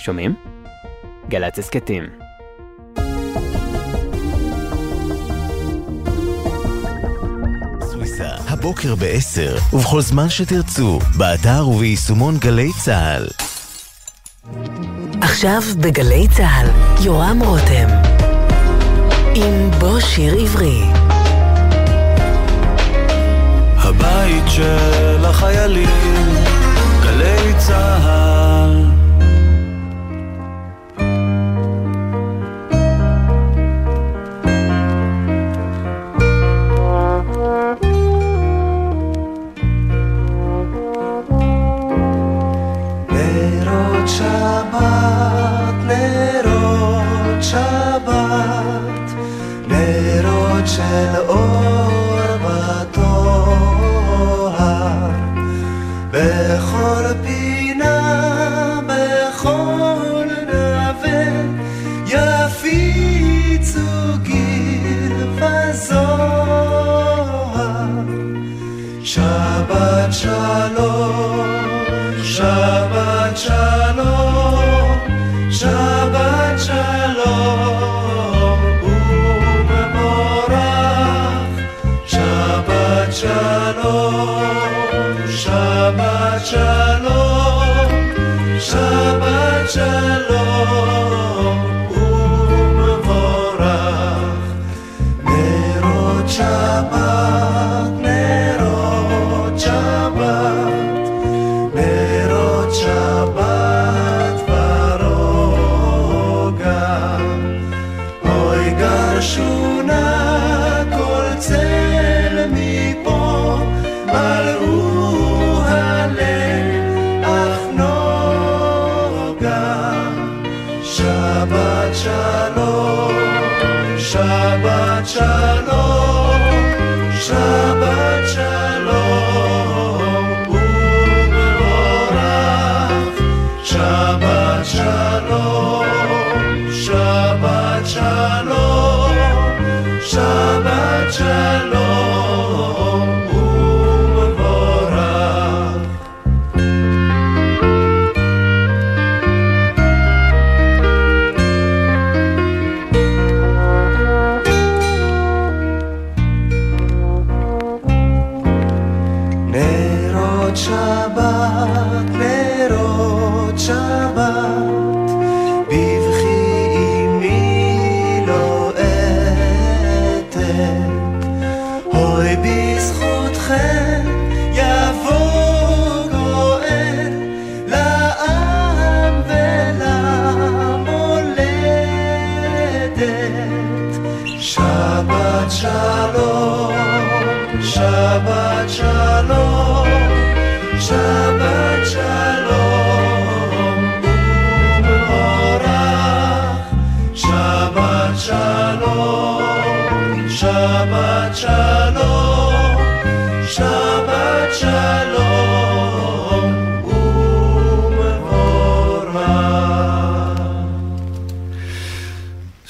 שומעים? גל"צ הסכתים. סוויסה, הבוקר ב-10, ובכל זמן שתרצו, באתר וביישומון גלי צה"ל. עכשיו בגלי צה"ל, יורם רותם. עם בוא שיר עברי. הבית של החיילים, גלי צה"ל. של אור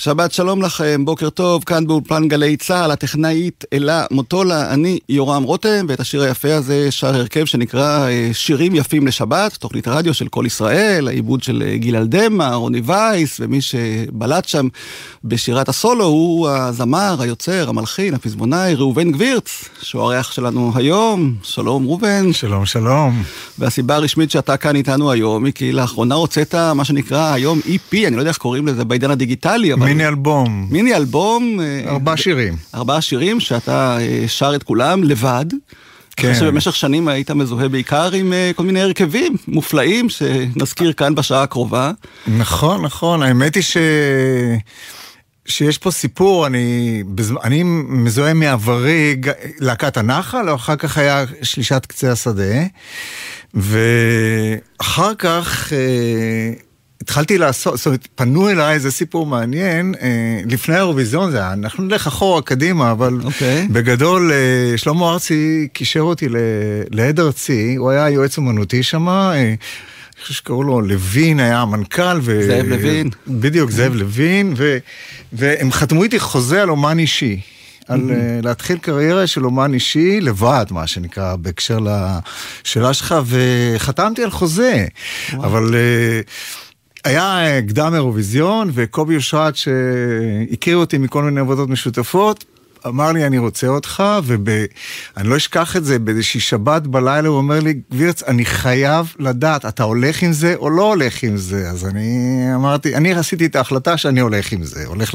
שבת שלום לכם, בוקר טוב, כאן באולפן גלי צה"ל, הטכנאית אלה מוטולה, אני יורם רותם, ואת השיר היפה הזה שר הרכב שנקרא אה, שירים יפים לשבת, תוכנית רדיו של כל ישראל, העיבוד של אה, גיל אלדמה, רוני וייס, ומי שבלט שם בשירת הסולו הוא הזמר, היוצר, המלחין, הפזמונאי, ראובן גבירץ, שהוא האורח שלנו היום, שלום ראובן. שלום, שלום. והסיבה הרשמית שאתה כאן איתנו היום היא כי לאחרונה הוצאת מה שנקרא היום EP, אני לא יודע איך קוראים לזה בעידן הדיגיטלי, אבל... מיני אלבום, מיני אלבום. אה, ארבעה שירים. ארבעה שירים שאתה אה, שר את כולם לבד. כן. שבמשך שנים היית מזוהה בעיקר עם אה, כל מיני הרכבים מופלאים שנזכיר כאן בשעה הקרובה. נכון, נכון, האמת היא ש... שיש פה סיפור, אני. אני מזוהה מעברי להקת הנחל, או אחר כך היה שלישת קצה השדה, ואחר כך התחלתי לעשות, זאת אומרת, פנו אליי, זה סיפור מעניין, אה, לפני האירוויזיון זה היה, אנחנו נלך אחורה, קדימה, אבל אוקיי. בגדול, אה, שלמה ארצי קישר אותי לעד ארצי, הוא היה יועץ אומנותי שם, אה, אני חושב שקראו לו לוין, היה המנכ"ל. ו... זאב לוין. בדיוק, זאב לוין, ו... והם חתמו איתי חוזה על אומן אישי. על uh, להתחיל קריירה של אומן אישי לבד, מה שנקרא, בהקשר לשאלה שלך, וחתמתי על חוזה. אבל uh, היה אה, קדם אירוויזיון, וקובי אושרת, שהכיר אותי מכל מיני עבודות משותפות, אמר לי, אני רוצה אותך, ואני לא אשכח את זה, באיזושהי שבת בלילה הוא אומר לי, גבירץ, אני חייב לדעת, אתה הולך עם זה או לא הולך עם זה? אז אני אמרתי, אני עשיתי את ההחלטה שאני הולך עם זה, הולך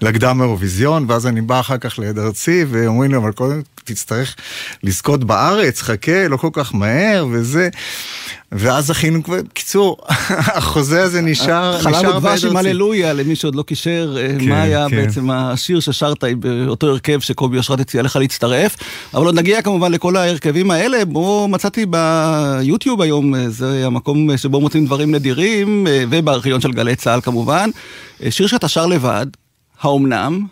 לקדם אירוויזיון, ואז אני בא אחר כך לעד ארצי, ואומרים לי, אבל קודם תצטרך לזכות בארץ, חכה, לא כל כך מהר, וזה. ואז זכינו כבר, בקיצור, החוזה הזה נשאר, נשאר חלב ודבש עם הללויה, למי שעוד לא קישר, אה, כן, מה היה כן. בעצם השיר ששרת באותו הרכב שקובי אושרת הציע לך להצטרף. אבל עוד נגיע כמובן לכל ההרכבים האלה, בו מצאתי ביוטיוב היום, אה, זה המקום שבו מוצאים דברים נדירים, אה, ובארכיון של גלי צה"ל כמובן. שיר שאתה שר לבד, האומנם?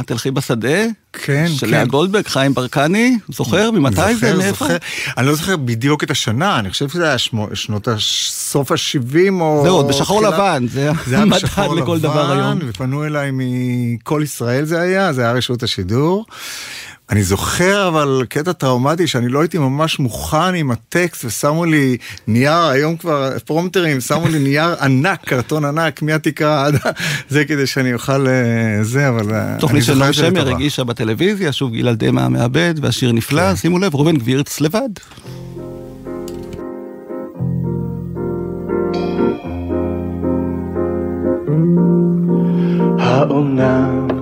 את תלכי בשדה, כן, של כן. לאה גולדברג, חיים ברקני, זוכר? ממתי זוכר, זה? מאיפה? זוכר. אני לא זוכר בדיוק את השנה, אני חושב שזה היה שמו, שנות סוף ה-70 או... זה עוד בשחור תחילה... לבן, זה היה מדד לכל דבר היום. ופנו אליי מכל ישראל זה היה, זה היה רשות השידור. אני זוכר אבל קטע טראומטי שאני לא הייתי ממש מוכן עם הטקסט ושמו לי נייר, היום כבר פרומטרים, שמו לי נייר ענק, קרטון ענק, מהתקרה עד זה כדי שאני אוכל אה, זה, אבל... אה, תוכנית של נועם שמר הגישה בטלוויזיה, שוב גיל דמה המעבד והשיר נפלא, כן. שימו לב, ראובן גבירץ לבד. האומנם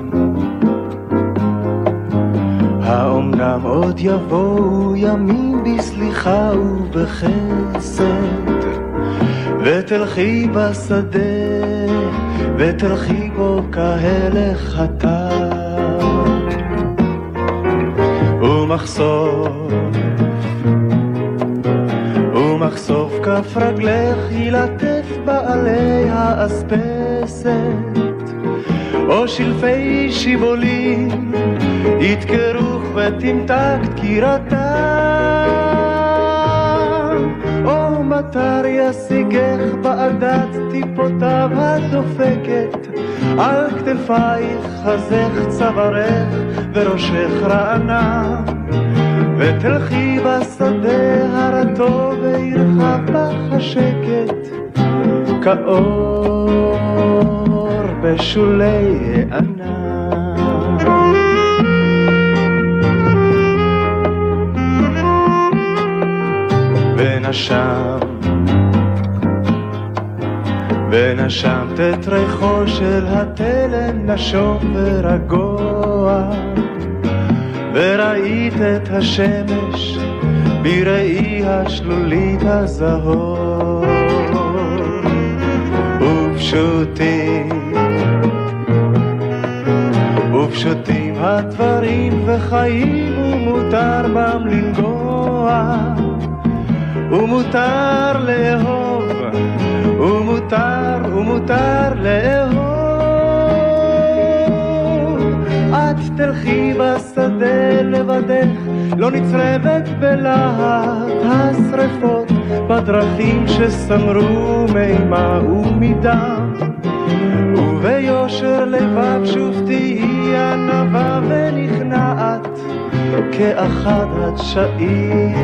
האומנם עוד יבואו ימים בסליחה ובחסד? ותלכי בשדה ותלכי בו כהלך הטר ומחשוף ומחשוף כף רגלך ילטף בעלי האספסת או שלפי שיבולים ידקרוך ותמתק דקירתם. או מטר ישיגך בעדת טיפותיו הדופקת על כתפייך חזך צווארך וראשך רענן ותלכי בשדה הרטוב וירחב בך השקט כאור בשולי ענן. ונשם, ונשמת את ריחו של התלם נשום ורגוע, וראית את השמש בראי השלולית הזהור. ופשוטים ופשוטים הדברים וחיים ומותר בם לנגוע. ומותר לאהוב ומותר ומותר לאהוב. את תלכי בשדה לבדך לא נצרבת בלהט השרפות בדרכים שסמרו מימה ומדם וביושר לבב שוב ענווה ונכנעת כאחד הדשאים,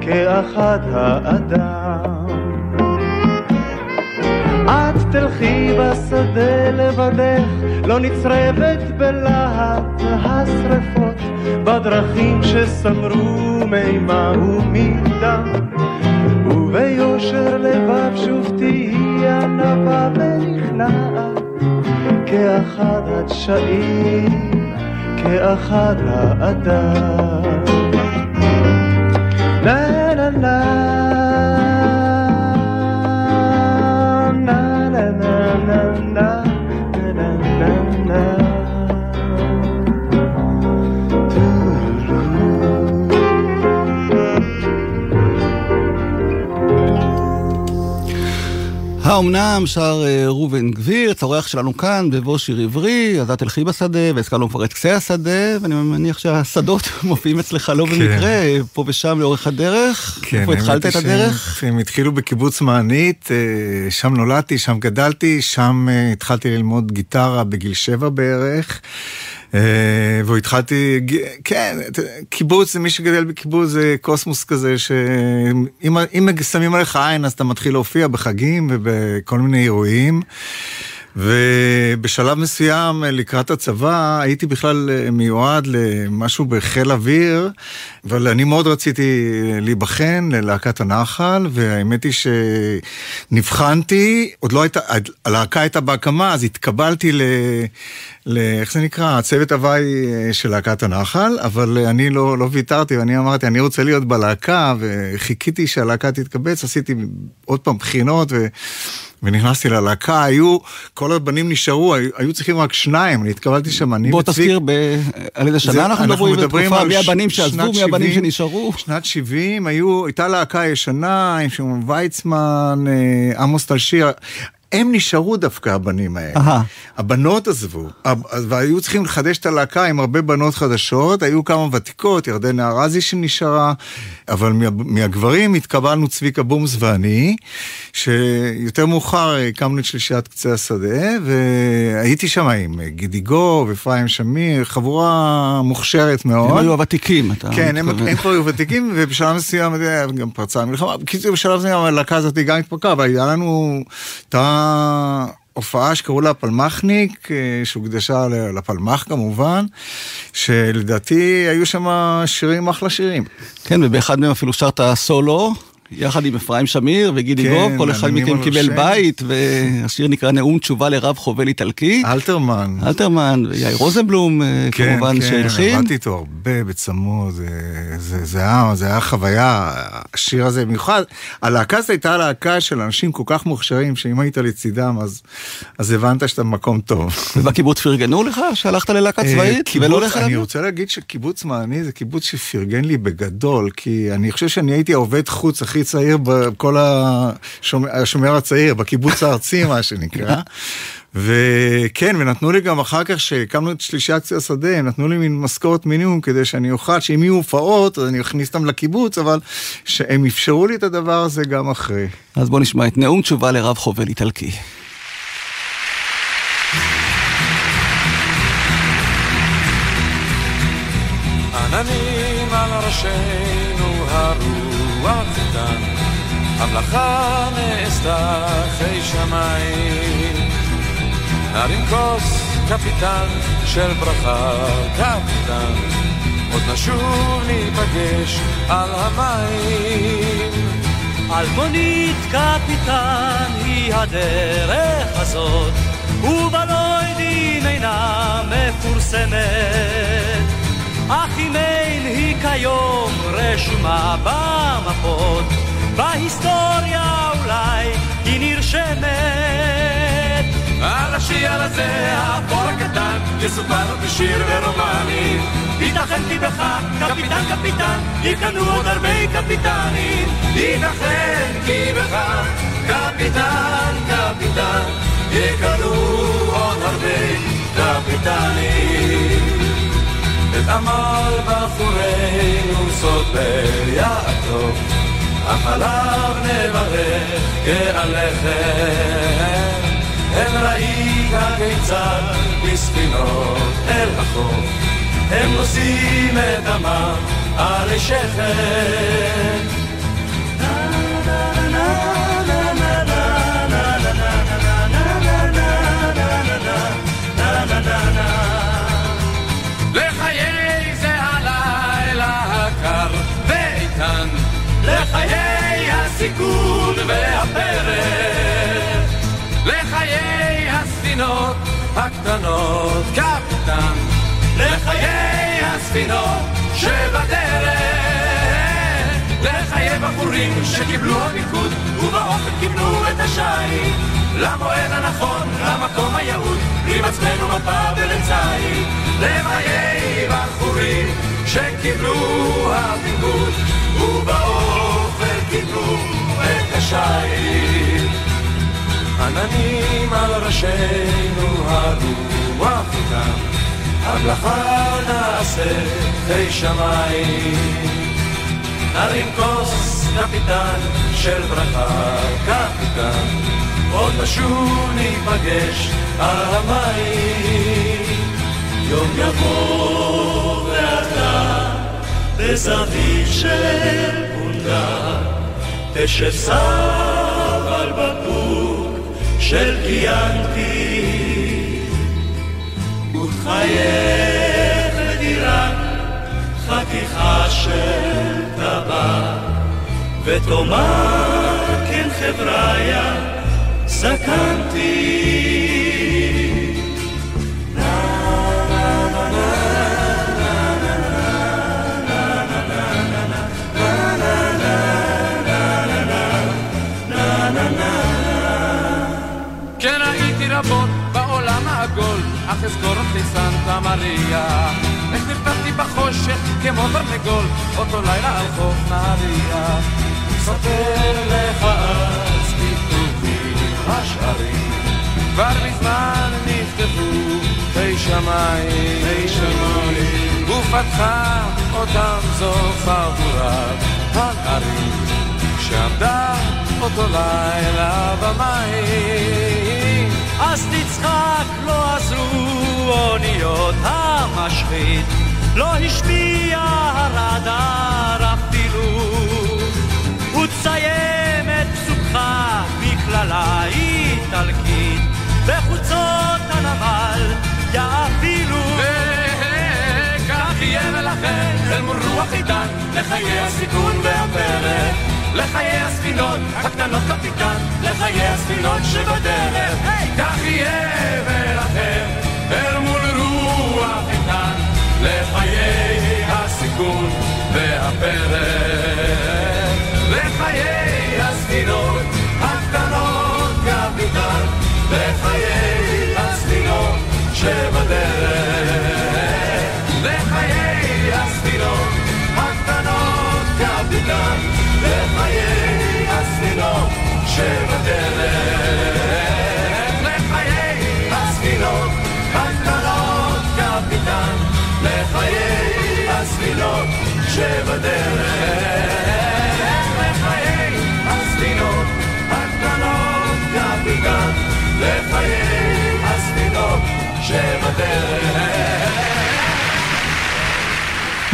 כאחד האדם. את תלכי בשדה לבדך, לא נצרבת בלהט השרפות, בדרכים שסמרו מימה ומדם. וביושר לבב שוב תהי ענווה ונכנעת כאחד הדשאים, כאחד האדם. נה נה נה האומנם שר אה, ראובן גבירץ, האורח שלנו כאן בבוא שיר עברי, אז את תלכי בשדה, והזכרנו כבר את קצה השדה, ואני מניח שהשדות מופיעים אצלך לא כן. במקרה, פה ושם לאורך הדרך. כן, איפה התחלת את הדרך? הם התחילו בקיבוץ מענית, אה, שם נולדתי, שם גדלתי, שם אה, התחלתי ללמוד גיטרה בגיל שבע בערך. אה, והתחלתי, כן, קיבוץ, מי שגדל בקיבוץ זה קוסמוס כזה, שאם שמים עליך עין אז אתה מתחיל להופיע בחגים ובכל מיני אירועים. ובשלב מסוים לקראת הצבא הייתי בכלל מיועד למשהו בחיל אוויר, אבל אני מאוד רציתי להיבחן ללהקת הנחל, והאמת היא שנבחנתי, עוד לא הייתה, הלהקה הייתה בהקמה, אז התקבלתי ל... ל... איך זה נקרא? צוות הוואי של להקת הנחל, אבל אני לא, לא ויתרתי, ואני אמרתי, אני רוצה להיות בלהקה, וחיכיתי שהלהקה תתקבץ, עשיתי עוד פעם בחינות, ו... ונכנסתי ללהקה, היו, כל הבנים נשארו, היו, היו צריכים רק שניים, אני התקבלתי שם, אני בוא תזכיר ב... על איזה שנה אנחנו מדברים בתקופה, מי הבנים שעזבו, מי הבנים שנשארו. שנת 70, היו, הייתה להקה ישנה, עם שם ויצמן, אה, עמוס טלשיר, הם נשארו דווקא הבנים האלה. Aha. הבנות עזבו, והיו צריכים לחדש את הלהקה עם הרבה בנות חדשות, היו כמה ותיקות, ירדנה ארזי שנשארה, אבל מהגברים התקבלנו צביקה בומס ואני, שיותר מאוחר הקמנו את שלישיית קצה השדה, והייתי שם עם גידיגו ואפרים שמיר, חבורה מוכשרת מאוד. הם היו הוותיקים, אתה כן, הם, הם כבר היו ותיקים, ובשלב מסוים גם פרצה המלחמה. בקיצור, בשלב מסוים הלהקה הזאת גם התפרקה, והיה לנו... הופעה שקראו לה פלמחניק, אה, שהוקדשה לפלמח כמובן, שלדעתי היו שם שירים אחלה שירים. כן, ובאחד מהם אפילו שרת סולו. יחד עם אפרים שמיר וגידי כן, גוב, כל אחד מכם קיבל שם. בית, והשיר נקרא נאום תשובה לרב חובל איטלקי. אלתרמן. אלתרמן, ויאיר רוזנבלום אה, כן, כמובן כן, שהלחין. כן, עבדתי איתו הרבה בצמוד, זה, זה, זה, היה, זה היה חוויה, השיר הזה במיוחד. הלהקה הזאת הייתה להקה של אנשים כל כך מוכשרים, שאם היית לצידם, אז, אז הבנת שאתה במקום טוב. ובקיבוץ פרגנו לך שהלכת ללהקה אה, צבאית? קיבוץ, אני רוצה להגיד שקיבוץ מעני זה קיבוץ שפרגן לי בגדול, כי אני חושב שאני הייתי עובד חוץ הכי צעיר בכל השומר, השומר הצעיר, בקיבוץ הארצי, מה שנקרא. וכן, ונתנו לי גם אחר כך, שהקמנו את שלישיית השדה, הם נתנו לי מין משכורת מינימום כדי שאני אוכל, שאם יהיו הופעות, אז אני אכניס אותם לקיבוץ, אבל שהם אפשרו לי את הדבר הזה גם אחרי. אז בוא נשמע את נאום תשובה לרב חובל איטלקי. עננים על ראשינו המלאכה נעשתה אחרי שמיים. נרים כוס קפיטן של ברכה, קפיטן, עוד נשוב ניפגש על המים. אלמונית קפיטן היא הדרך הזאת, ובלוידים אינה מפורסמת. אך אם אין היא כיום רשומה במפות, בהיסטוריה אולי היא נרשמת. על השיר הזה, הבור הקטן, יסופר עוד בשיר ורומנים. ייתכן כי בך, קפיטן קפיטן, יקנו עוד הרבה קפיטנים. ייתכן כי בך, קפיטן קפיטן, יקנו עוד הרבה קפיטנים. את עמל בחורינו סופר יעקב אך עליו נברך כעליכם. הם ראית כיצד בספינות אל החוף, הם נושאים את דמם על שכם. הסיכון והפרק, לחיי הספינות הקטנות, קפטן, לחיי הספינות שבדרך, לחיי בחורים שקיבלו הפיקוד ובאופן קיבלו את השיט, למועד הנכון, למקום היעוד, עם עצמנו מפה ולצייד, לחיי בחורים שקיבלו הפיקוד ובאופן את השיט. עננים על ראשינו הרוח איתם, המלאכה נעשה חי שמיים. נרים כוס קפיטן של ברכה, קפיטן, עוד נשוב ניפגש על המים. יום יבוא ואתה בזווית של פונדה תשב על בקבוק של קיאנטי ותחייך לדירת חתיכה של טבק. ותאמר כן חבריה זקנתי אך אזכור אותי סנטה מריה. איך נרתמתי בחושך כמו תרנגול, אותו לילה על חוף נהריה. ספר לך אז כתובים השערים, כבר מזמן נפתחו פי שמיים, פי שמיים, ופתחה אותם זו חבורת הנערים, שעמדה אותו לילה במים. אז תצחק, לא עזרו אוניות המשחית, לא השפיע הרדאר אפילו. ותסיים את פסוקך מכללה איטלקית, בחוצות הנמל יאפילו. וכך יהיה ולכן, אל מול רוח עידן, לחיי הסיכון והפרק. לחיי הספינות הקטנות קפיטן, לחיי הספינות שבדרך, כך יהיה ולכם, אל מול רוח איתן, לחיי הסיכון והפרק, לחיי הספינות הקטנות קפיטן, לחיי הספינות שבדרך, שבדרך,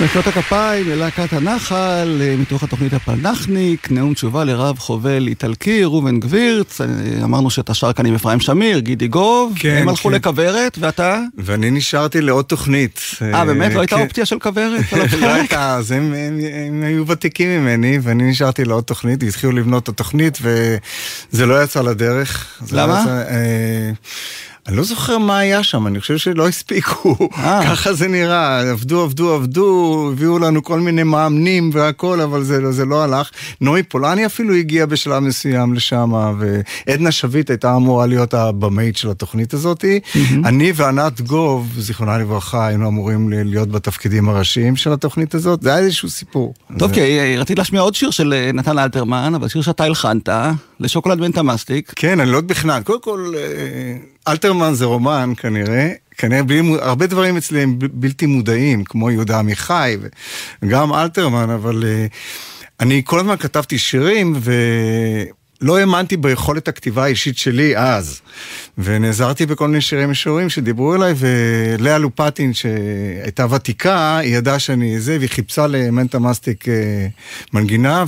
מחיאות הכפיים ללהקת הנחל, אה, מתוך התוכנית הפלנחניק, נאום תשובה לרב חובל איטלקי, ראובן גבירץ, אה, אמרנו שאתה שר כאן עם אפרים שמיר, גידי גוב, כן, הם הלכו כן. לכוורת, ואתה? ואני נשארתי לעוד תוכנית. אה, באמת? לא הייתה כן. אופציה של כוורת? לא הפרק? הייתה, אז הם, הם, הם היו ותיקים ממני, ואני נשארתי לעוד תוכנית, והתחילו לבנות את התוכנית, וזה לא יצא לדרך. זה לא למה? אני לא זוכר מה היה שם, אני חושב שלא הספיקו, אה. ככה זה נראה, עבדו, עבדו, עבדו, הביאו לנו כל מיני מאמנים והכל, אבל זה, זה לא הלך. נוי פולני אפילו הגיע בשלב מסוים לשם, ועדנה שביט הייתה אמורה להיות הבמאית של התוכנית הזאת. אני וענת גוב, זיכרונה לברכה, היינו אמורים להיות בתפקידים הראשיים של התוכנית הזאת, זה היה איזשהו סיפור. טוב, כי אה, רציתי להשמיע עוד שיר של אה, נתן אלתרמן, אבל שיר שאתה הלחנת, לשוקולד בן תמאסטיק. כן, אני לא בכנען. קודם כל, אלתרמן זה רומן כנראה. כנראה בלי, הרבה דברים אצלי הם בלתי מודעים, כמו יהודה עמיחי וגם אלתרמן, אבל אה, אני כל הזמן כתבתי שירים ולא האמנתי ביכולת הכתיבה האישית שלי אז. ונעזרתי בכל מיני שירי משוררים שדיברו אליי, ולאה לופטין שהייתה ותיקה, היא ידעה שאני זה, והיא חיפשה למנטה מסטיק אה, מנגינה,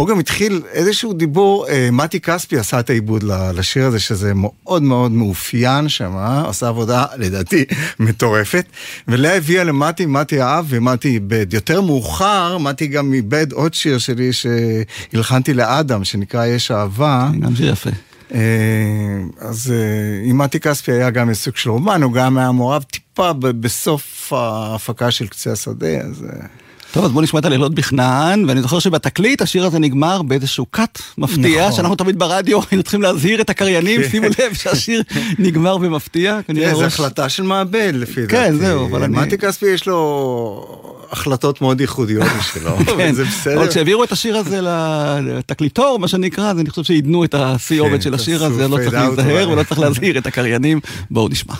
ופה גם התחיל איזשהו דיבור, אה, מתי כספי עשה את העיבוד לשיר הזה, שזה מאוד מאוד מאופיין שם, אה? עשה עבודה לדעתי מטורפת, ולאה הביאה למתי, מתי אהב ומתי איבד. יותר מאוחר, מתי גם איבד עוד שיר שלי שהלחנתי לאדם, שנקרא יש אהבה. גם שיר יפה. אה, אז אה, עם מתי כספי היה גם סוג של רומן, הוא גם היה מעורב טיפה בסוף ההפקה של קצה השדה, אז... טוב, אז בוא נשמע את הלילות בכנען, ואני זוכר שבתקליט השיר הזה נגמר באיזשהו קאט מפתיע, נכון. שאנחנו תמיד ברדיו היינו צריכים להזהיר את הקריינים, כן. שימו לב שהשיר נגמר במפתיע. תראה, זו החלטה של מעבד לפי דעתי. כן, זהו, אבל אני- מתי כספי יש לו החלטות מאוד ייחודיות משלו, כן, זה בסדר. אבל כשהעבירו את השיר הזה לתקליטור, מה שנקרא, אז אני חושב שעידנו את הסיומת כן, של השיר הזה, לא צריך להיזהר. ולא צריך להזהיר את הקריינים. בואו נשמע.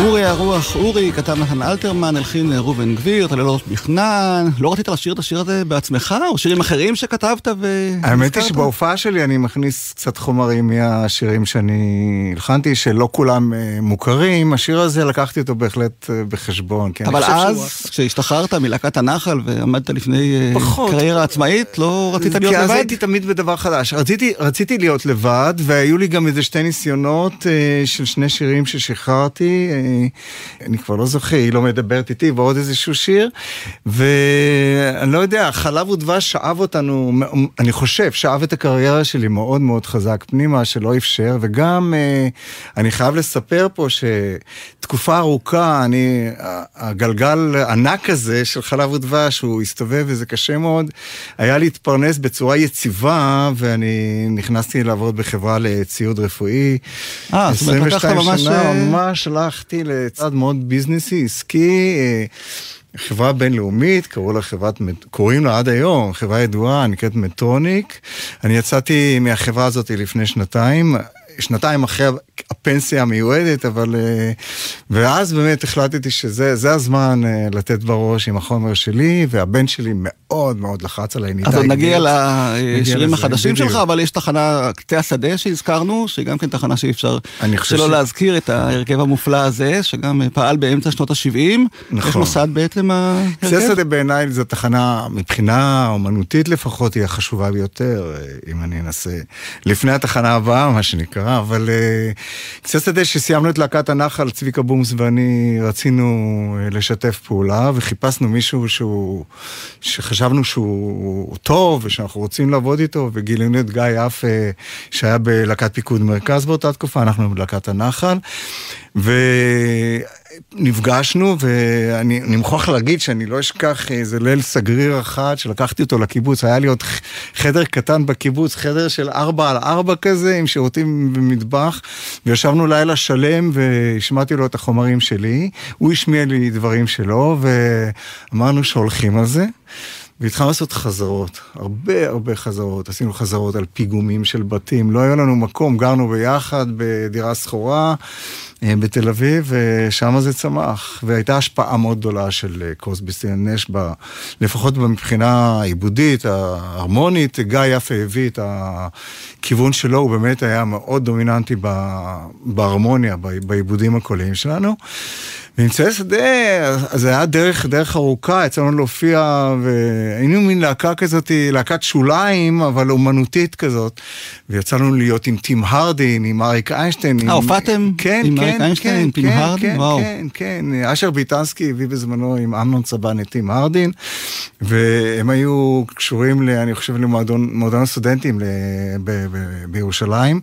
אורי הרוח אורי, כתב נתן אלתרמן, הלחין ראובן גביר, תללות בכנען. לא רצית לשיר את השיר הזה בעצמך, או שירים אחרים שכתבת ו... האמת היא שבהופעה שלי אני מכניס קצת חומרים מהשירים שאני הלחנתי, שלא כולם אה, מוכרים. השיר הזה, לקחתי אותו בהחלט אה, בחשבון. אבל אז, כשהשתחררת מלהקת הנחל ועמדת לפני אה. קריירה עצמאית, לא רצית להיות לבד? כי אז הייתי תמיד בדבר חדש. רציתי להיות לבד, והיו לי גם איזה שתי ניסיונות של שני שירים ששחררתי. אני כבר לא זוכר, היא לא מדברת איתי, ועוד איזשהו שיר, ואני לא יודע, חלב ודבש שאב אותנו, אני חושב, שאב את הקריירה שלי מאוד מאוד חזק פנימה, שלא אפשר, וגם אה, אני חייב לספר פה שתקופה ארוכה, אני, הגלגל הענק הזה של חלב ודבש, הוא הסתובב וזה קשה מאוד, היה להתפרנס בצורה יציבה, ואני נכנסתי לעבוד בחברה לציוד רפואי. אה, זאת אומרת, לקחת ממש... שנה, אה, ממש הלכתי לצד מאוד ביזנסי, עסקי. אה, חברה בינלאומית, קראו לה חברת, קוראים לה עד היום, חברה ידועה, נקראת מטרוניק. אני יצאתי מהחברה הזאת לפני שנתיים, שנתיים אחרי הפנסיה המיועדת, אבל... אה, ואז באמת החלטתי שזה הזמן אה, לתת בראש עם החומר שלי, והבן שלי מאוד מאוד לחץ עליי. אז נגיע לשירים החדשים שלך, אבל יש תחנה, קצה השדה שהזכרנו, שהיא גם כן תחנה שאי אפשר שלא להזכיר את ההרכב המופלא הזה, שגם אה, פעל באמצע שנות ה-70. נכון. איך נוסד בעצם ההרכב? קצה השדה בעיניי זו תחנה, מבחינה אומנותית לפחות, היא החשובה ביותר, אם אני אנסה. לפני התחנה הבאה, מה שנקרא, אבל... קצת שדה שסיימנו את להקת הנחל, צביקה בומס ואני רצינו אה, לשתף פעולה, וחיפשנו מישהו שהוא, שחשבנו שהוא טוב, ושאנחנו רוצים לעבוד איתו, וגילינו את גיא יפה, שהיה בלהקת פיקוד מרכז באותה תקופה, אנחנו בלהקת הנחל. ו... נפגשנו, ואני מוכרח להגיד שאני לא אשכח איזה ליל סגריר אחד שלקחתי אותו לקיבוץ, היה לי עוד חדר קטן בקיבוץ, חדר של ארבע על ארבע כזה, עם שירותים ומטבח, וישבנו לילה שלם והשמעתי לו את החומרים שלי, הוא השמיע לי דברים שלו, ואמרנו שהולכים על זה. והתחלנו לעשות חזרות, הרבה הרבה חזרות, עשינו חזרות על פיגומים של בתים, לא היה לנו מקום, גרנו ביחד בדירה שכורה אה, בתל אביב, ושם זה צמח, והייתה השפעה מאוד גדולה של אה, קוסבי סטנש, לפחות מבחינה העיבודית, ההרמונית, גיא יפה הביא את הכיוון שלו, הוא באמת היה מאוד דומיננטי בהרמוניה, בעיבודים הקוליים שלנו. ואמצעי שדה, זה היה דרך, דרך ארוכה, יצא לנו להופיע, והיינו מין להקה כזאת, להקת שוליים, אבל אומנותית כזאת. ויצא לנו להיות עם טים הרדין, עם אריק איינשטיין. אה, הופעתם כן, עם כן, אריק איינשטיין, עם טים כן, הרדין? כן, וואו. כן, כן, אשר ביטנסקי הביא בזמנו עם אמנון צבן את טים הרדין, והם היו קשורים, ל, אני חושב, למועדון הסטודנטים בירושלים.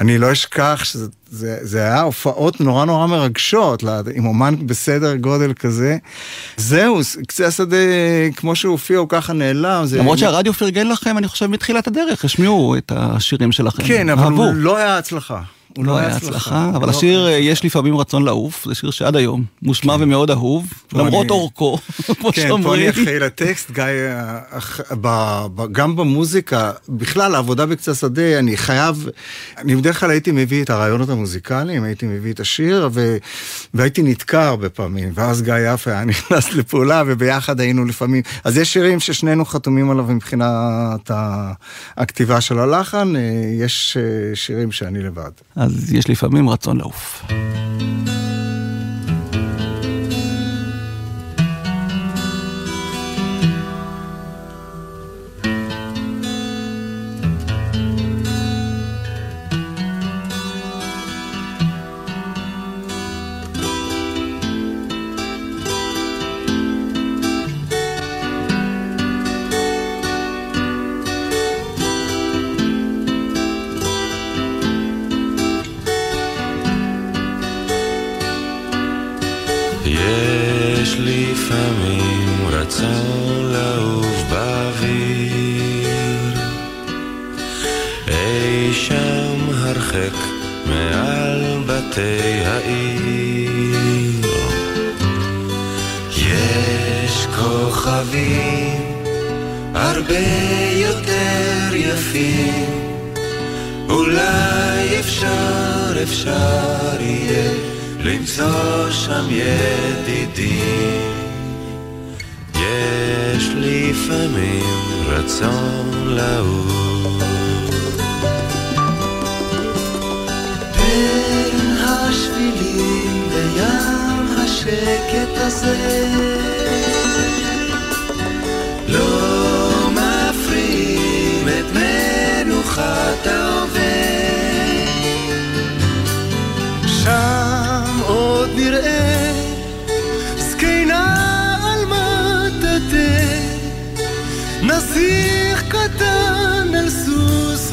אני לא אשכח שזה... זה, זה היה הופעות נורא נורא מרגשות, עם אומן בסדר גודל כזה. זהו, קצה השדה, כמו שהוא הופיע, הוא ככה נעלם. למרות זה... שהרדיו פרגן לכם, אני חושב, מתחילת הדרך, השמיעו את השירים שלכם. כן, אבל אהבו. הוא לא היה הצלחה. הוא לא היה הצלחה, אבל לא השיר אה, יש לפעמים רצון לעוף, זה שיר שעד היום מושמע כן. ומאוד אהוב, למרות אורכו, כמו שאומרים. כן, פה אני אחראי לטקסט, גיא, אה, גם במוזיקה, בכלל העבודה בקצה שדה, אני חייב, אני בדרך כלל הייתי מביא את הרעיונות המוזיקליים, הייתי מביא את השיר, והייתי נתקע הרבה פעמים, ואז גיא יפה היה נכנס לפעולה, וביחד היינו לפעמים, אז יש שירים ששנינו חתומים עליו מבחינת הכתיבה של הלחן, אה, יש שירים שאני לבד. אז יש לפעמים רצון לעוף.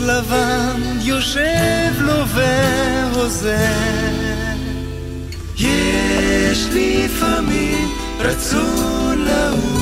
לבן יושב לו והוזה יש לפעמים רצון לעוף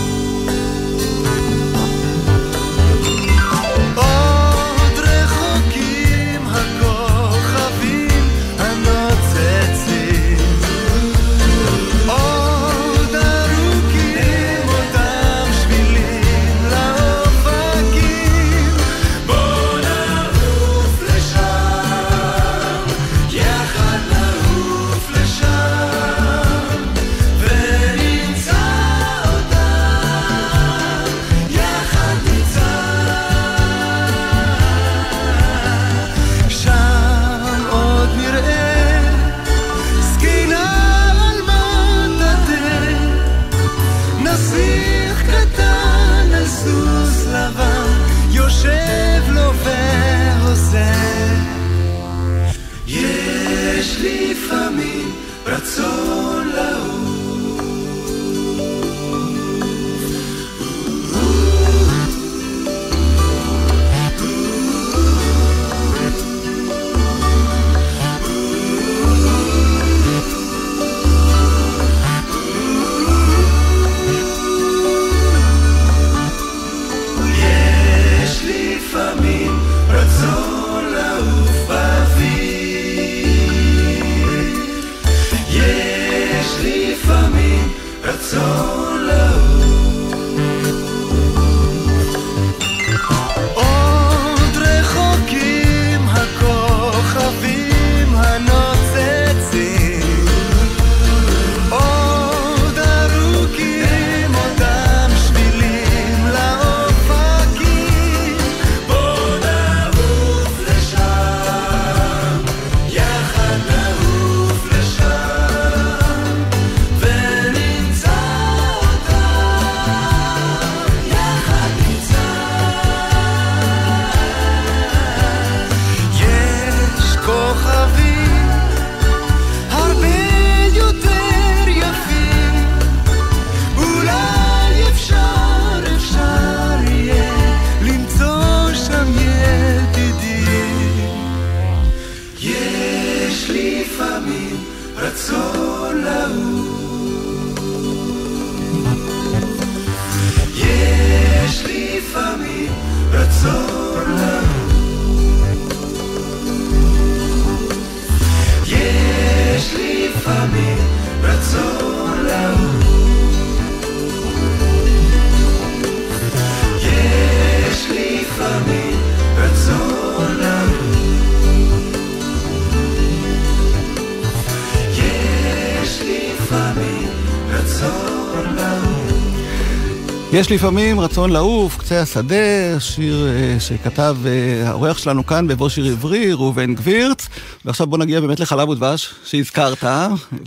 יש לפעמים רצון לעוף, קצה השדה, שיר אה, שכתב אה, האורח שלנו כאן בבוא שיר עברי, ראובן גבירץ. ועכשיו בוא נגיע באמת לחלב ודבש, שהזכרת.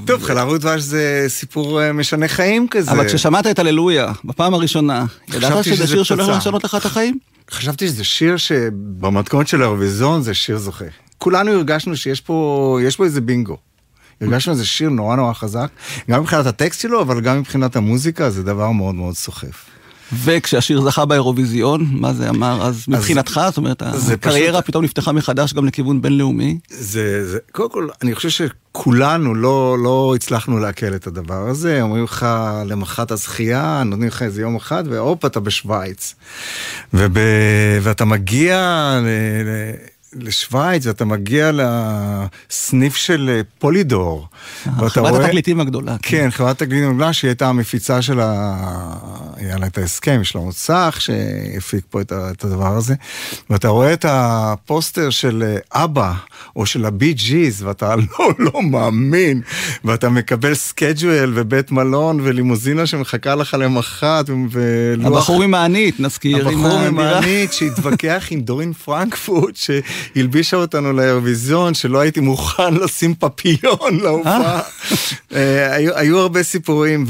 טוב, חלב ודבש זה סיפור אה, משנה חיים כזה. אבל כששמעת את הללויה, בפעם הראשונה, ידעת שזה שיר שהולך. לשנות לך את החיים? חשבתי שזה שיר שבמתכונת של האירוויזיון זה שיר זוכה. כולנו הרגשנו שיש פה, יש פה איזה בינגו. הרגשנו איזה שיר נורא נורא חזק, גם מבחינת הטקסט שלו, אבל גם מבחינת המוזיקה, זה דבר מאוד מאוד סוחף. וכשהשיר זכה באירוויזיון, מה זה אמר אז מבחינתך? זאת אומרת, הקריירה פשוט- פתאום נפתחה מחדש גם לכיוון בינלאומי. זה, זה, קודם כל, אני חושב שכולנו לא, לא הצלחנו לעכל את הדבר הזה, אומרים לך למחרת הזכייה, נותנים לך איזה יום אחד, והופ, אתה בשוויץ. וב, ואתה מגיע ל, ל, לשוויץ, ואתה מגיע לסניף של אה, פולידור. חברת רואה... התקליטים הגדולה. כן, כן חברת התקליטים הגדולה, שהיא הייתה המפיצה של ה... היה לה את ההסכם, יש שלמה צח, שהפיק פה את, את הדבר הזה. ואתה רואה את הפוסטר של אה, אבא, או של הבי ג'יז, ואתה לא, לא מאמין, ואתה מקבל schedule ובית מלון ולימוזינה שמחכה לך למחרת, ולוח... הבחור עם הענית, נזכיר. הבחור עם הענית שהתווכח עם דורין פרנקפורט, שהלבישה אותנו לאירוויזיון, שלא הייתי מוכן לשים פפיון להופעה. אה, היו, היו הרבה סיפורים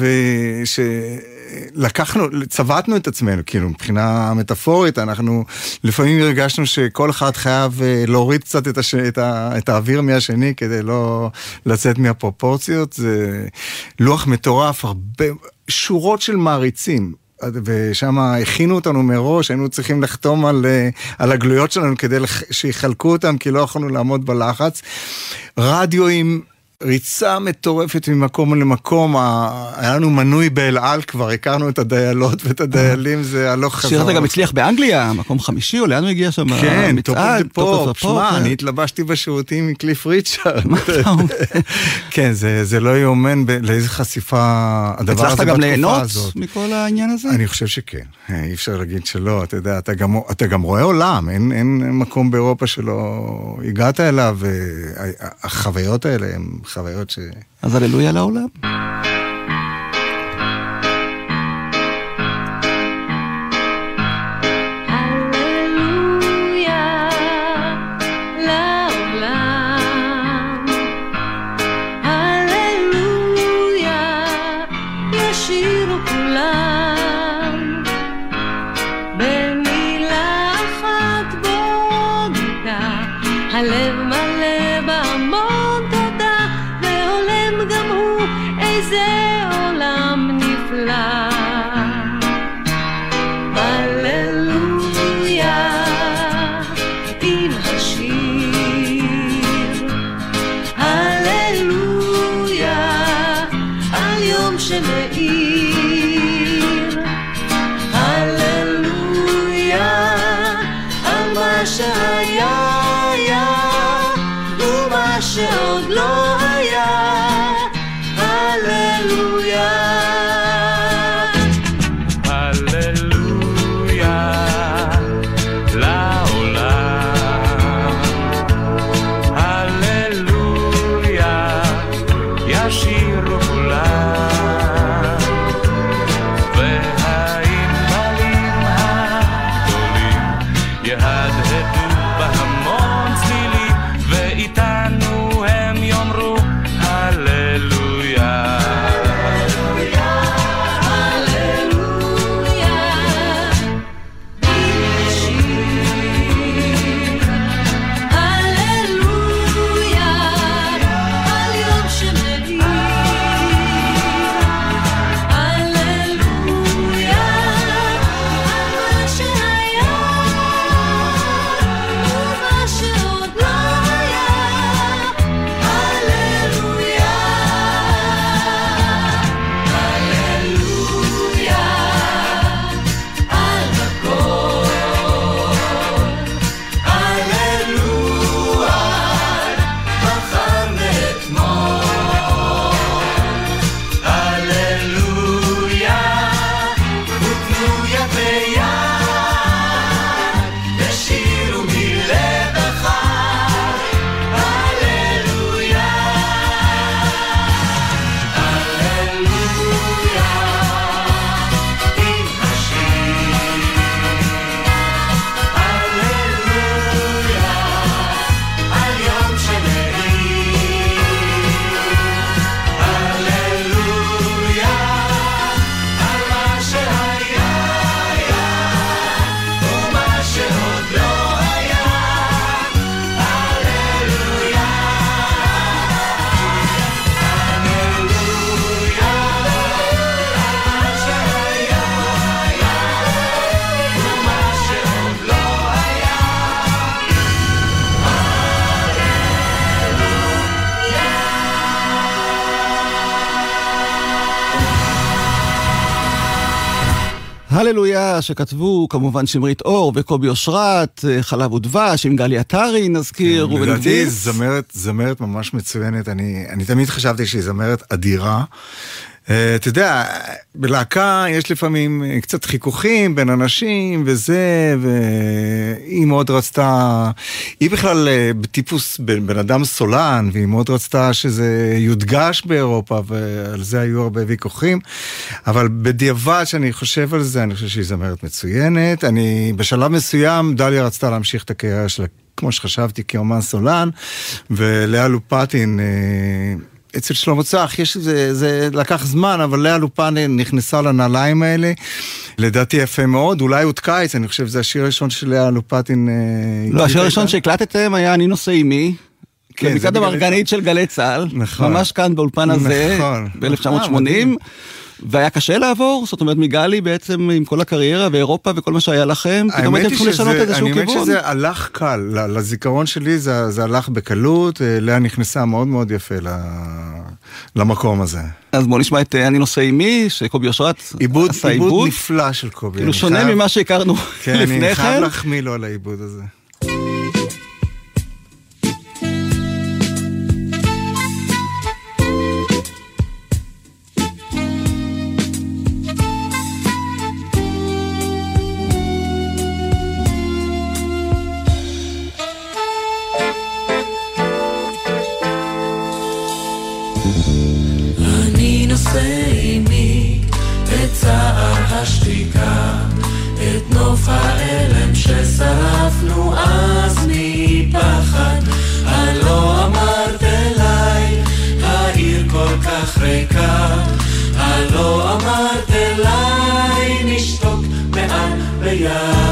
שלקחנו, צבטנו את עצמנו, כאילו מבחינה מטאפורית, אנחנו לפעמים הרגשנו שכל אחד חייב אה, להוריד קצת את, הש... את, ה... את האוויר מהשני כדי לא לצאת מהפרופורציות. זה לוח מטורף, הרבה, שורות של מעריצים. ושם הכינו אותנו מראש, היינו צריכים לחתום על, אה, על הגלויות שלנו כדי שיחלקו אותם, כי לא יכולנו לעמוד בלחץ. רדיו עם ריצה מטורפת ממקום למקום, היה לנו מנוי באל על כבר, הכרנו את הדיילות ואת הדיילים, זה הלוך חזור. שירת גם הצליח באנגליה, מקום חמישי, או לאן הוא הגיע שם? כן, Top Pop, שמע, אני התלבשתי בשירותים עם קליף אומר? כן, זה לא יאומן לאיזה חשיפה הדבר הזה בתקופה הזאת. הצלחת גם ליהנות מכל העניין הזה? אני חושב שכן, אה, אי אפשר להגיד שלא, אתה יודע, אתה גם רואה עולם, אין מקום באירופה שלא הגעת אליו, והחוויות האלה הן... חוויות ש... אז הללויה לעולם. שכתבו כמובן שמרית אור וקובי אושרת, אה, חלב ודבש, עם גלי עטרי נזכיר, כן, לדעתי זמרת, זמרת ממש מצוינת, אני, אני תמיד חשבתי שהיא זמרת אדירה. אה, אתה יודע, בלהקה יש לפעמים אה, קצת חיכוכים בין אנשים וזה, והיא מאוד רצתה, היא בכלל אה, בטיפוס בן אדם סולן, והיא מאוד רצתה שזה יודגש באירופה, ועל זה היו הרבה ויכוחים, אבל בדיעבד שאני חושב על זה, אני חושב שהיא זמרת מצוינת. אני, בשלב מסוים, דליה רצתה להמשיך את הקריירה שלה. כמו שחשבתי, כאומן סולן, ולאה לופטין אצל שלמה צח יש איזה, זה לקח זמן, אבל לאה לופן נכנסה לנעליים האלה. לדעתי יפה מאוד, אולי עוד קיץ, אני חושב שזה השיר הראשון של לאה לופטין. אה, לא, השיר הראשון שהקלטתם היה אני נושא עימי. כן, מצד המרגנית של גלי צה"ל, נכון, ממש כאן באולפן הזה, נכון, ב-1980. והיה קשה לעבור? זאת אומרת, מגלי בעצם עם כל הקריירה ואירופה וכל מה שהיה לכם, פתאום הייתם צריכים לשנות איזשהו כיוון. האמת שזה הלך קל, לזיכרון שלי זה, זה הלך בקלות, אה, לאה נכנסה מאוד מאוד יפה למקום הזה. אז בוא נשמע את אה, אני נושא עימי, שקובי אושרת עשה עיבוד. עיבוד נפלא של קובי. כאילו שונה חייב... ממה שהכרנו כן, לפני כן. אני חייב להחמיא לו על העיבוד הזה. השתיקה, את נוף האלם ששרפנו אז מפחד. הלא אמרת אליי, העיר כל כך ריקה. הלא אמרת אליי, נשתוק מעל ביד.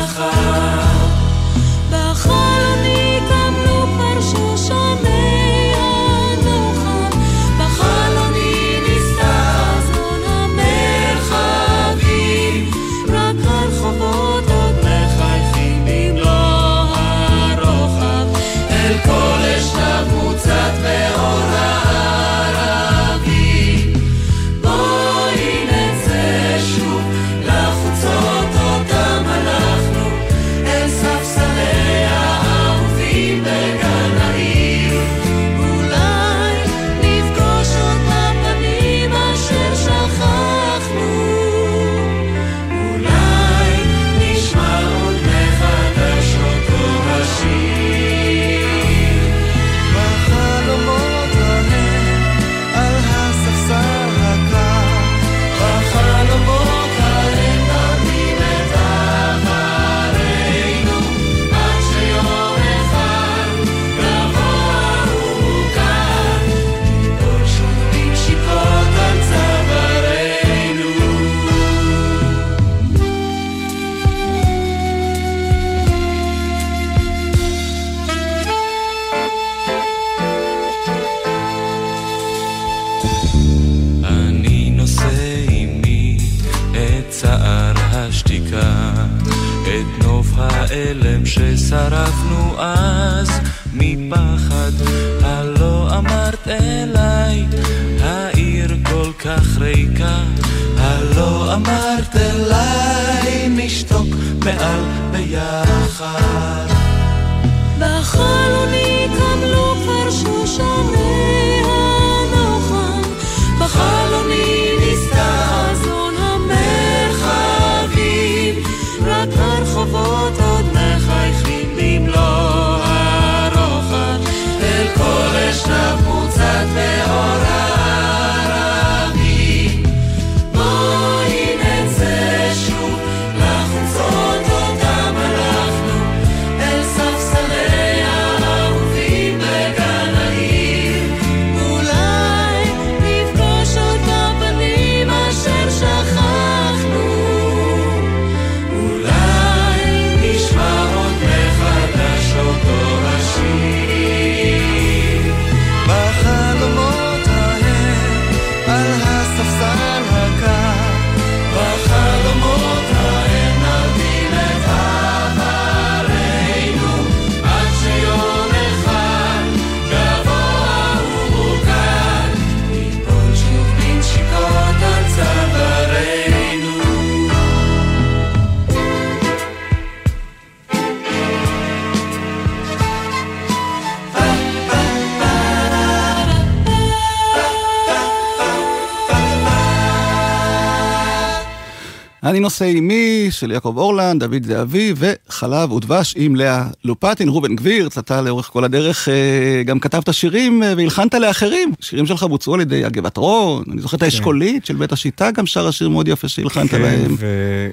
נושא עימי של יעקב אורלנד, דוד זהבי וחלב ודבש עם לאה לופטין, רובן גבירץ, אתה לאורך כל הדרך אה, גם כתבת שירים אה, והלחנת לאחרים. שירים שלך בוצעו על ידי הגבעת רון, אני זוכר את כן. האשכולית של בית השיטה, גם שרה שיר מאוד יפה שהלחנת כן, להם.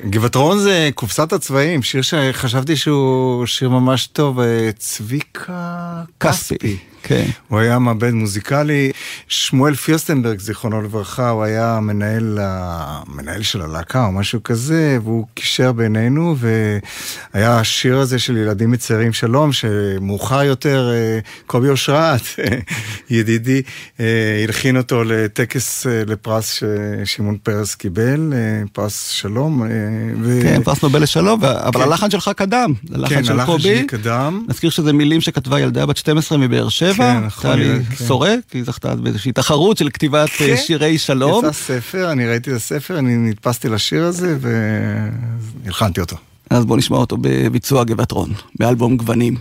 גבעת רון זה קופסת הצבעים, שיר שחשבתי שהוא שיר ממש טוב, צביקה כספי. כן. הוא היה מעבד מוזיקלי. שמואל פירסטנברג, זיכרונו לברכה, הוא היה מנהל, מנהל של הלהקה או משהו כזה, והוא קישר בינינו, והיה השיר הזה של ילדים מצערים שלום, שמאוחר יותר אה, קובי אושרת, ידידי, אה, הלחין אותו לטקס אה, לפרס ששמעון פרס קיבל, פרס שלום. ו... כן, פרס נובל לשלום, אבל כן. הלחן שלך קדם, הלחן כן, של הלחן קובי. שלי קדם. נזכיר שזה מילים שכתבה ילדה בת 12 מבאר שבע. שבע, כן, נכון, טלי כן. סורק, היא זכתה באיזושהי תחרות של כתיבת אה, כן. שירי שלום. יצא ספר, אני ראיתי את הספר, אני נתפסתי לשיר הזה והלחנתי אותו. אז בואו נשמע אותו בביצוע גבעת רון, באלבום גוונים.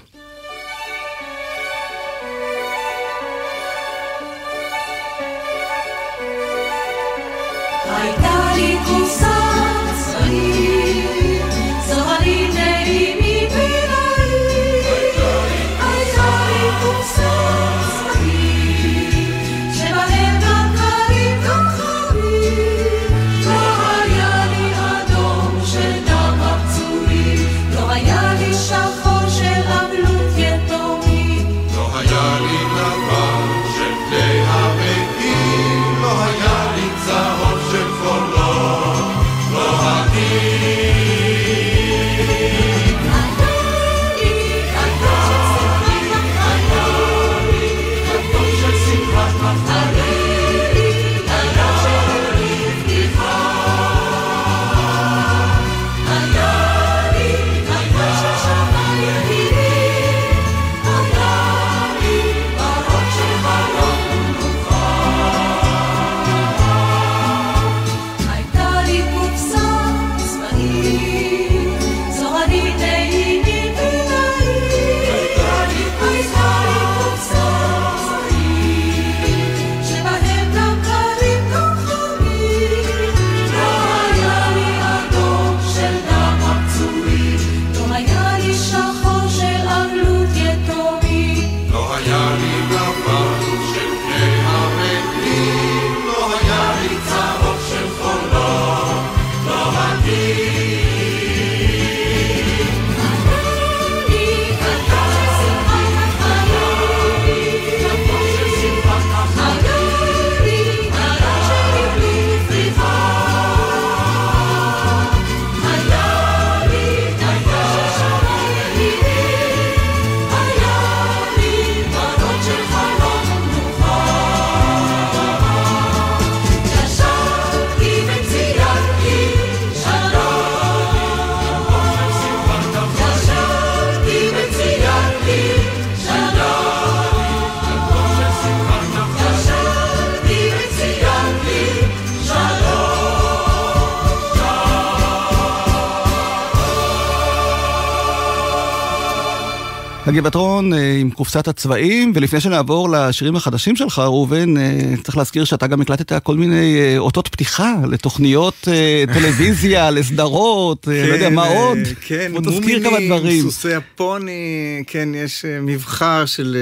הגבעת רון אה, עם קופסת הצבעים, ולפני שנעבור לשירים החדשים שלך, ראובן, אה, צריך להזכיר שאתה גם הקלטת כל מיני אה, אותות פתיחה לתוכניות טלוויזיה, לסדרות, לא יודע מה כן, עוד. כן, מומינים, סוסי הפוני, כן, יש מבחר של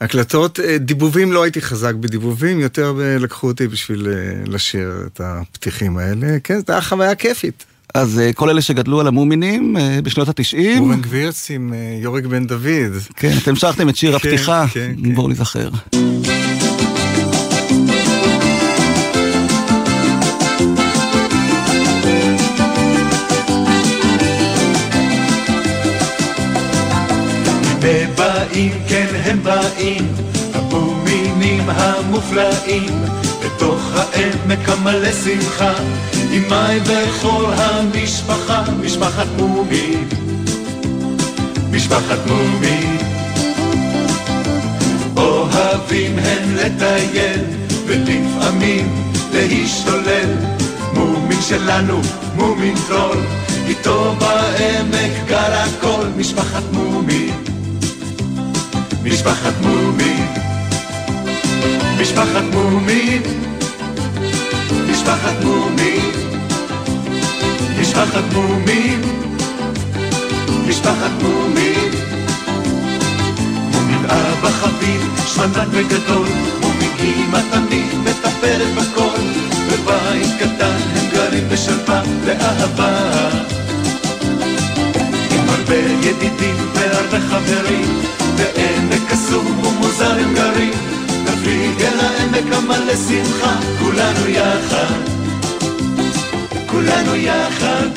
הקלטות. דיבובים, לא הייתי חזק בדיבובים, יותר לקחו אותי בשביל לשיר את הפתיחים האלה. כן, זו הייתה חוויה כיפית. אז אה, כל אלה שגדלו על המומינים אה, בשנות התשעים. אורן גבירץ עם אה, יורק בן דוד. כן, אתם שרתם את שיר כן, הפתיחה, כן, כן. בואו נזכר. באים, כן הם באים, המומינים המופלאים, בתוך העמק המלא שמחה, מים וכל המשפחה, משפחת מומי, משפחת מומי. אוהבים הם לטייל, ולפעמים להשתולל, מומין שלנו, מומין טרול, איתו בעמק גר הכל, משפחת מומי, משפחת מומי, משפחת מומי. משפחת מומי משפחת מומים, משפחת מומים. מומין אבא חביב, שמנן וגדול, מומין אמא תמיד מטפלת בכל, בבית קטן הם גרים בשלווה ואהבה. עם הרבה ידידים והרבה חברים, בעמק קסום ומוזר הם גרים, אל העמק המלא שמחה, כולנו יחד, כולנו יחד.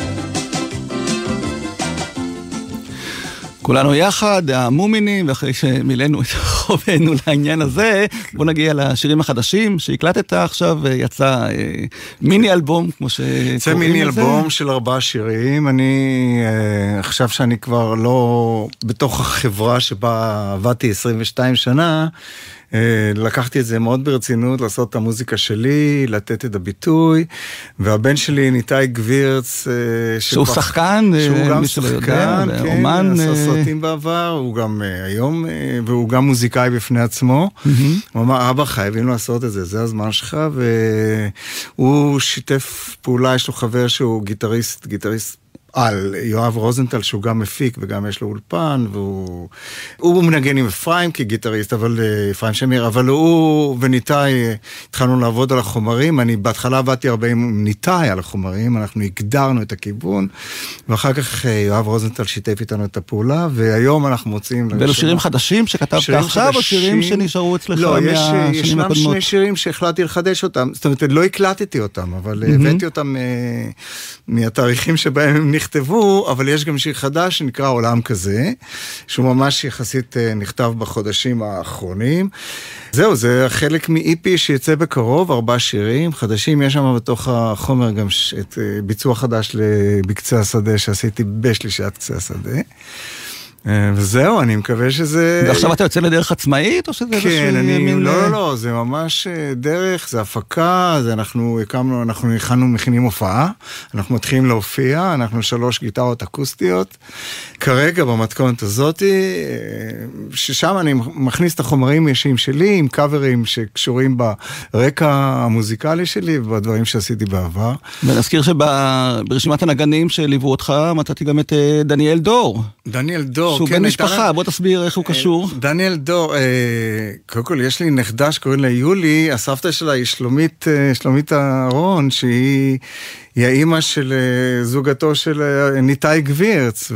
כולנו יחד, המומינים, ואחרי שמילאנו את חובנו לעניין הזה, בוא נגיע לשירים החדשים שהקלטת עכשיו, יצא אה, מיני אלבום, כמו שקוראים לזה. יצא מיני אלבום של ארבעה שירים, אני אה, עכשיו שאני כבר לא בתוך החברה שבה עבדתי 22 שנה, אה, לקחתי את זה מאוד ברצינות, לעשות את המוזיקה שלי, לתת את הביטוי, והבן שלי, ניתאי גבירץ, שהוא שכבר, שחקן, שהוא גם שחקן, כן, אומן. עשה סרטים בעבר, הוא גם היום, והוא גם מוזיקאי בפני עצמו. הוא אמר, אבא, חייבים לעשות את זה, זה הזמן שלך, והוא שיתף פעולה, יש לו חבר שהוא גיטריסט, גיטריסט על יואב רוזנטל שהוא גם מפיק וגם יש לו אולפן והוא מנגן עם אפרים כגיטריסט אבל אה, אפרים שמיר אבל הוא וניתאי אה, התחלנו לעבוד על החומרים אני בהתחלה עבדתי הרבה עם ניתאי על החומרים אנחנו הגדרנו את הכיוון ואחר כך אה, יואב רוזנטל שיתף איתנו את הפעולה והיום אנחנו מוצאים ואלו שירים חדשים שכתבת שירים עכשיו חדשים, או שירים שנשארו אצלך לא, מהשנים יש, ישנם הקודמות? שני שירים שהחלטתי לחדש אותם זאת אומרת לא הקלטתי אותם אבל mm-hmm. הבאתי אותם מהתאריכים שבהם הם נכתבו נכתבו, אבל יש גם שיר חדש שנקרא עולם כזה, שהוא ממש יחסית אה, נכתב בחודשים האחרונים. זהו, זה חלק מ-EP שיצא בקרוב, ארבעה שירים חדשים, יש שם בתוך החומר גם את אה, ביצוע חדש בקצה השדה שעשיתי בשלישת קצה השדה. אה, וזהו, אני מקווה שזה... ועכשיו אתה יוצא לדרך עצמאית, או שזה איזשהו כן, אני... מין... לא, לא, לא, זה ממש אה, דרך, זה הפקה, זה אנחנו הקמנו, אנחנו הכנו, מכינים הופעה, אנחנו מתחילים להופיע, אנחנו שלוש גיטרות אקוסטיות. כרגע במתכונת הזאת, אה, ששם אני מכניס את החומרים האישיים שלי, עם קאברים שקשורים ברקע המוזיקלי שלי ובדברים שעשיתי בעבר. ונזכיר שברשימת הנגנים שליוו אותך, מצאתי גם את דניאל דור. דניאל דור. שהוא כן, בן משפחה, בוא תסביר איך הוא אה, קשור. דניאל דור, אה, קודם כל יש לי נכדה שקוראים לה יולי, הסבתא שלה היא שלומית, אה, שלומית אהרון, שהיא... היא האימא של אה, זוגתו של אה, ניתאי גבירץ,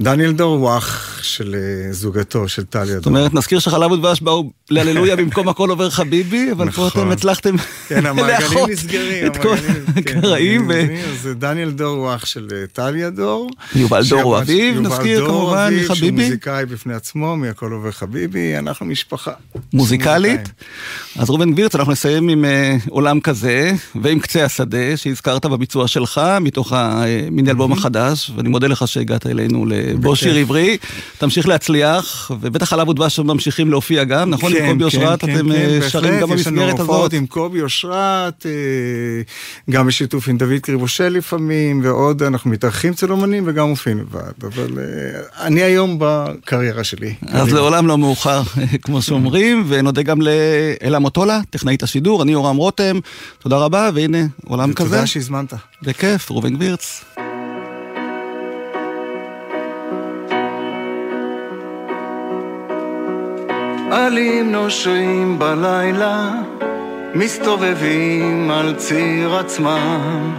ודניאל דור הוא אח של אה, זוגתו, של טליה דור. זאת אומרת, נזכיר שחלב ודבש באו להללויה במקום הכל עובר חביבי, אבל פה אתם נכון. הצלחתם לאחות את כל הקראים. אז דניאל דור הוא אח של טליה דור. יובל דור אביו, נזכיר כמובן, מחביבי. שהוא מוזיקאי בפני עצמו, מהכל עובר חביבי, אנחנו משפחה. מוזיקלית? אז ראובן גבירץ, אנחנו נסיים עם עולם כזה, ועם קצה השדה. שהזכרת בביצוע שלך, מתוך המיני אלבום החדש, ואני מודה לך שהגעת אלינו לבוא שיר עברי. תמשיך להצליח, ובטח עליו ודבש ממשיכים להופיע גם, נכון? עם קובי אושרת אתם אה, שרים גם במסגרת הזאת. עם קובי אושרת, אה, גם בשיתוף עם דוד קריבושל לפעמים, ועוד אנחנו מתארחים אצל אומנים וגם מופיעים לבד, אבל אה, אני היום בקריירה שלי. אז לעולם לא מאוחר, כמו שאומרים, ונודה גם לאלה מוטולה, טכנאית השידור, אני יורם רותם, תודה רבה, והנה עולם כזה. תודה שהזמנת. בכיף, ראובן גבירץ. עלים נושרים בלילה, מסתובבים על ציר עצמם,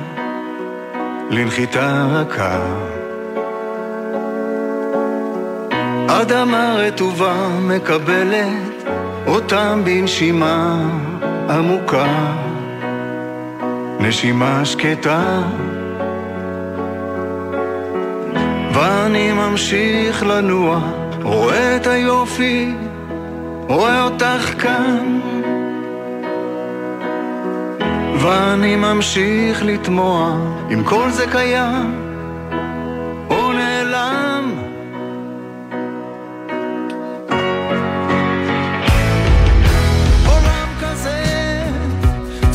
לנחיתה רכה. אדמה רטובה מקבלת אותם בנשימה עמוקה. נשימה שקטה. ואני ממשיך לנוע, רואה את היופי, רואה אותך כאן. ואני ממשיך לתמוע, אם כל זה קיים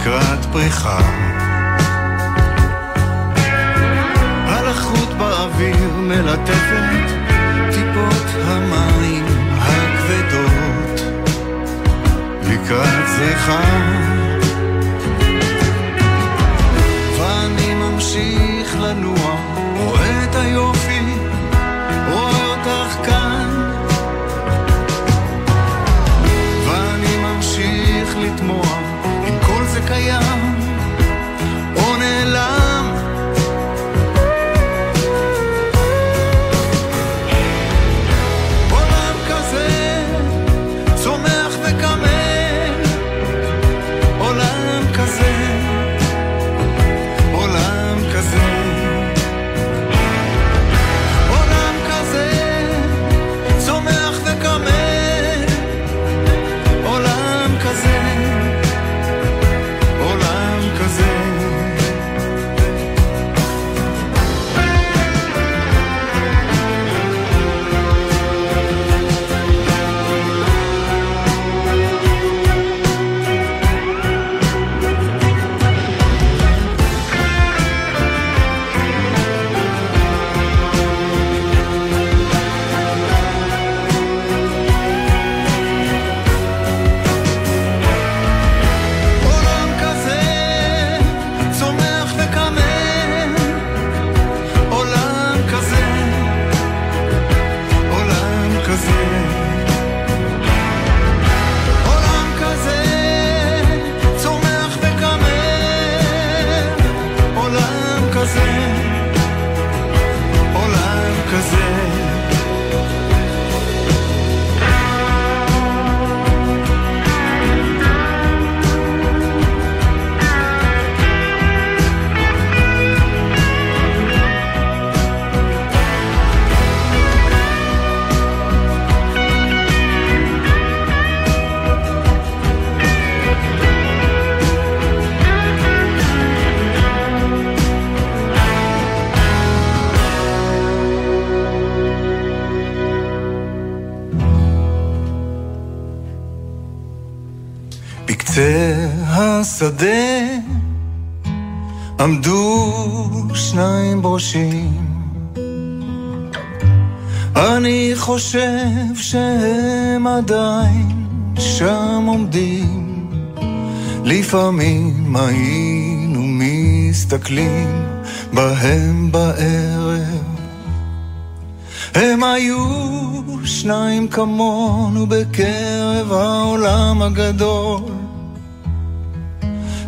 לקראת פריחה. הלחות באוויר מלטפת טיפות המים הכבדות לקראת זריחה. ואני ממשיך השדה עמדו שניים ברושים. אני חושב שהם עדיין שם עומדים. לפעמים היינו מסתכלים בהם בערב. הם היו שניים כמונו בקרב העולם הגדול.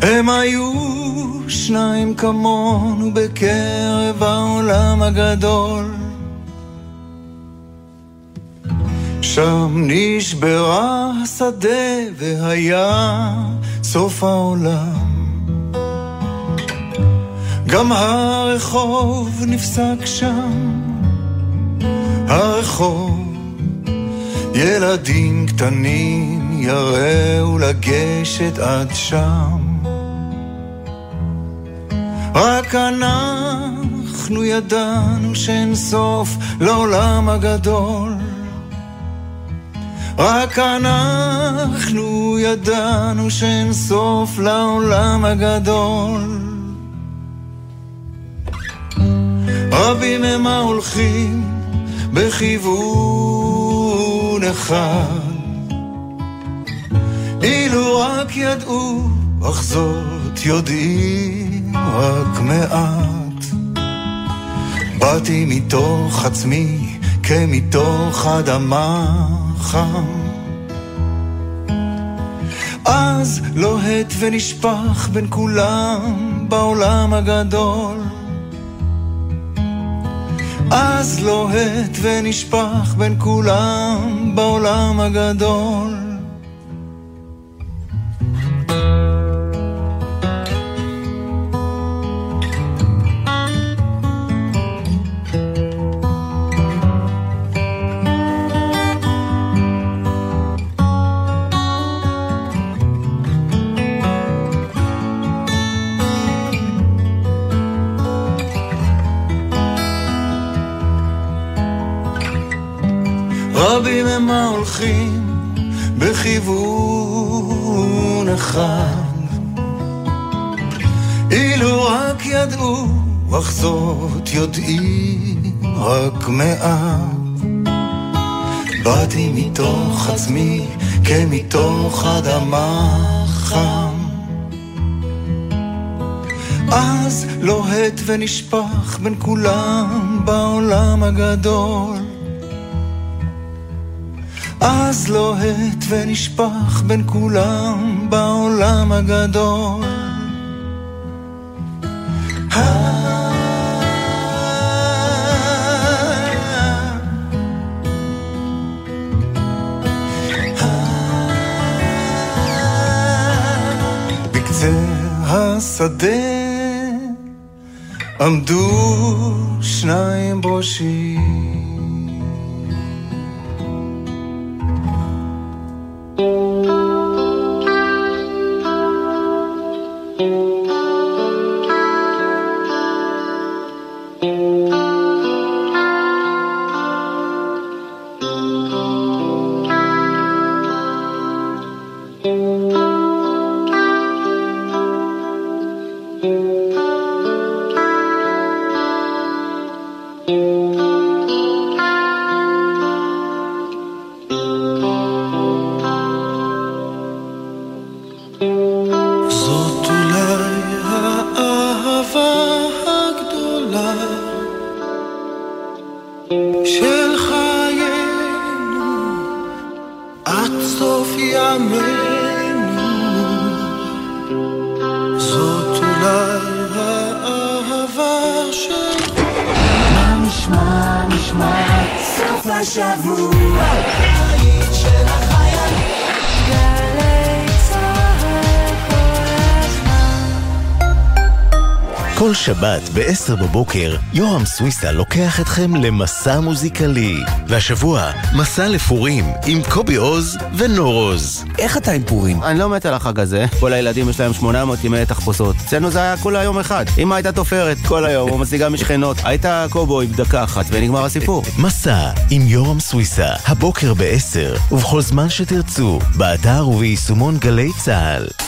הם היו שניים כמונו בקרב העולם הגדול. שם נשברה השדה והיה סוף העולם. גם הרחוב נפסק שם. הרחוב, ילדים קטנים יראו לגשת עד שם. רק אנחנו ידענו שאין סוף לעולם הגדול. רק אנחנו ידענו שאין סוף לעולם הגדול. רבים הם ההולכים בכיוון אחד. אילו רק ידעו, אך זאת יודעים רק מעט. באתי מתוך עצמי כמתוך אדמה חם. אז לוהט ונשפך בין כולם בעולם הגדול. אז לוהט ונשפך בין כולם בעולם הגדול. מעט. באתי מתוך עצמי כמתוך אדמה חם. אז לוהט ונשפך בין כולם בעולם הגדול. אז לוהט ונשפך בין כולם בעולם הגדול. השדה עמדו שניים ברושים שבת ב-10 בבוקר, יורם סוויסה לוקח אתכם למסע מוזיקלי. והשבוע, מסע לפורים עם קובי עוז ונור עוז. איך אתה עם פורים? אני לא מת על החג הזה. כל הילדים יש להם 800 ימי תחפושות. אצלנו זה היה כולה יום אחד. אמא הייתה תופרת כל היום, או משיגה משכנות. היית קובוי בדקה אחת ונגמר הסיפור. מסע עם יורם סוויסה, הבוקר ב-10, ובכל זמן שתרצו, באתר וביישומון גלי צה"ל.